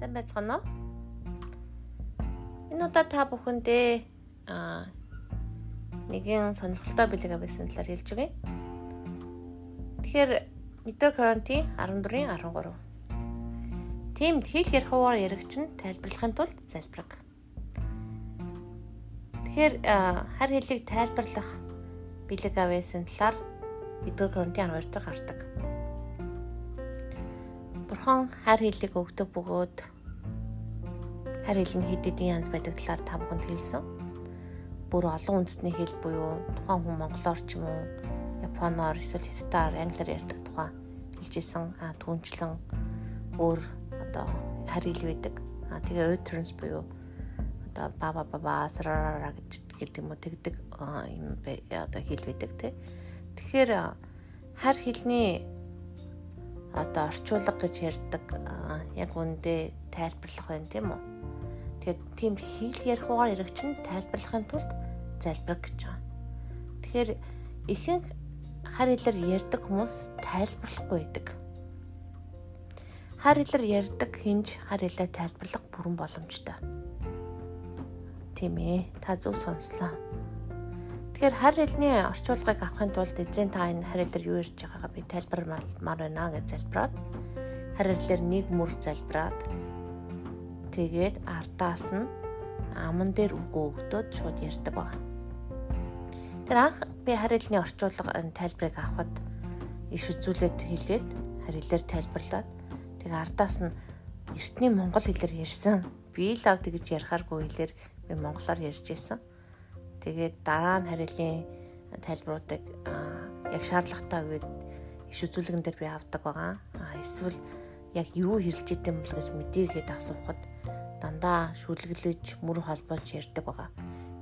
Сайн байцгаана уу? Энэ удаа та бүхэндээ аа нэгэн сонирхолтой бэлэг авсан талаар хэлж өгье. Тэгэхээр нийтээр карантин 14-ийн 13. Тимд хэл ярих хуваар яригч нь тайлбарлахын тулд залбираг. Тэгэхээр хар хэлийг тайлбарлах бэлэг авсан талаар нийтээр карантин 12 дахь гардаг. Бурхан хар хэлийг өгдөг бөгөөд хар хэл нь хэд хэдэн янз байдаг талаар та бүхэнд хэлсэн. Бүр олон үндэсний хэл буюу тухайн хүн монголоор ч юм уу, японоор эсвэл хятадаар, англиар ярьдаг тухай хэлжсэн. А түнчлэн өөр одоо хар хэл байдаг. А тэгээ utterance буюу одоо баба баба сарара гэж гэдэг юм уу тэгдэг юм одоо хэл байдаг те. Тэгэхээр хар хэлний одоо орчуулга гэж ярьдаг яг үндэ тайлбарлах байна тийм үү. Тэгэхээр тийм хэл ярих угаар яригч нь тайлбарлахын тулд залбирах гэж байгаа. Тэгэхээр ихэнх хар хэлээр ярьдаг хүмүүс тайлбарлахгүй байдаг. Хар хэлээр ярьдаг хинж хар хэлээ тайлбарлах бүрэн боломжтой. Тийм ээ. Та зөв сонслоо. Тэгэхээр хар хэлний орчуулгыг авахын тулд эзэн та энэ хар хэлээр юу ярьж байгаагаа би тайлбармаар байна гэж залбираад хар хэлээр нэг мөр залбираад тэгээд ардаас нь аман дээр үгөө өгдөөд шууд ярьдаг баг. Тэр анх би хар хэлний орчуулга тайлбарыг авахад иш үзүүлээд хэлээд хар хэлээр тайлбарлаад тэгээ ардаас нь эртний монгол хэлээр ярьсан. Би л ав тэгж ярихааргүй хэлээр би монголоор ярьж ирсэн Тэгээд дараа нь хариулын тайлбаруудыг яг шаардлагатай үед иш үзүүлгэн дээр би авдаг байгаа. Эсвэл яг юу хэлж идэм бол гэж мэдээгээд асуухад дандаа шүлгэлж мөр холбоож ярьдаг байгаа.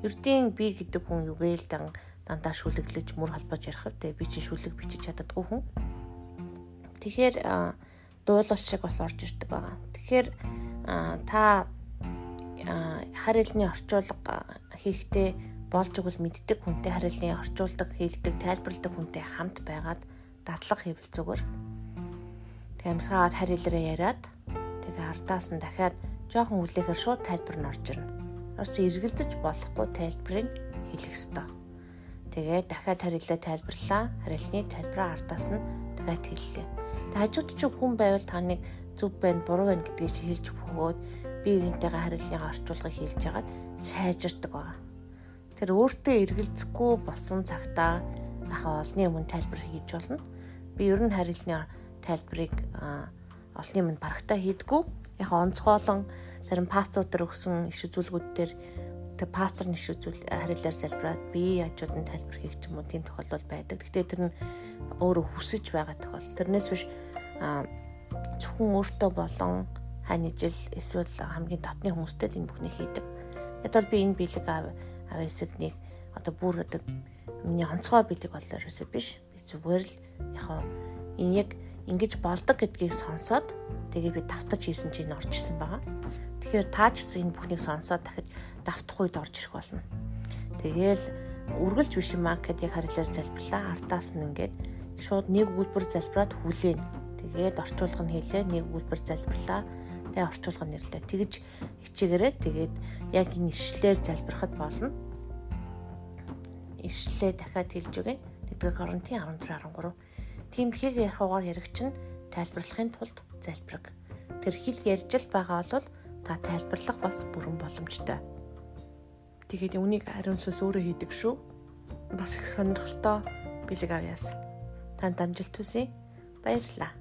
Ердийн би гэдэг хүн югээл дан дандаа шүлгэлж мөр холбоож ярих вэ? Би чи шүлэг бичиж чаддаггүй хүн. Тэгэхээр дуулах шиг бас орж ирдэг байгаа. Тэгэхээр та харилны орчуулга хийхдээ болж өгвөл мэддэг хүнтэй харилцан орчуулдаг, хийлдэг, тайлбарладаг хүнтэй хамт байгаад дадлага хийвэл зүгээр. Тэгээ амсгаад харилцаараа яриад тэгээ ардаас нь дахиад жоохон үлээхээр шууд тайлбар нь орж ирнэ. Орс эргэлдэж болохгүй тайлбарыг хэлэх ёстой. Тэгээ дахиад харилцаа тайлбарлаа. Харилцны тайлбараа ардаас нь дахиад хэллээ. Тэгээ хажууд чинь хүн байвал таныг зөв байна, буруу байна гэдгийг хэлж өгөхөөд би энтэйгээ харилцаагаа орчуулгыг хэлж хагаад сайжирдаг байгаа. Тэр өөртөө эргэлзэхгүй болсон цагтаа ахаа олны өмнө тайлбар хийж болно. Би ер нь харилцны тайлбарыг олны өмнө барагтаа хийдгүү. Яг онцгойлон зарим пасторудаар өгсөн иш үзүүлгүүдээр тэг пастор нь иш үзүүл харилцаар залбираад би яжууд нь тайлбар хийх юм уу тийм тохиолдол байдаг. Гэхдээ тэр нь өөрөө хүсэж байгаа тохиол. Тэрнээс биш зөвхөн өөртөө болон хань ижил эсвэл хамгийн дотны хүмүүстэй энэ бүхнийг хийдэг. Ядвал би энэ биелэг авьяасагныг одоо бүр одоо миний онцгой бэлэг боллоо ерөөсөө биш. Би зүгээр л яг энэ яг ингэж болдог гэдгийг сонсоод тэгээ би давтаж хийсэн чинь орж исэн байгаа. Тэгэхээр таа ч гэсэн энэ бүхнийг сонсоод дахиж давтах үед орж ирэх болно. Тэгээл үргэлж биш юм аа гэхэд яг харилаар залбирлаа. Ардаас нь ингээд шууд нэг үйлбэр залбираад хүлээн. Тэгээд орчуулга нь хэлээ нэг үйлбэр залбирлаа. Тэгээ орчуулга нэрлээ. Тэгж хичээгээрээ тэгээд яг энэ ишлэлээр залбирахад болно. Ишлэлээ дахиад хэлж өгье. 1-р Коринтын 14-13. Тийм хэл ярих угаар яригч нь тайлбарлахын тулд залбираг. Тэр хэл ярьж л байгаа бол та тайлбарлах бас бүрэн боломжтой. Тэгээд үнийг ариун сүнс өөрөө хийдэг шүү. Бас их сонирхолтой бэлэг авьяас. Танд амжилт хүсье. Баярлалаа.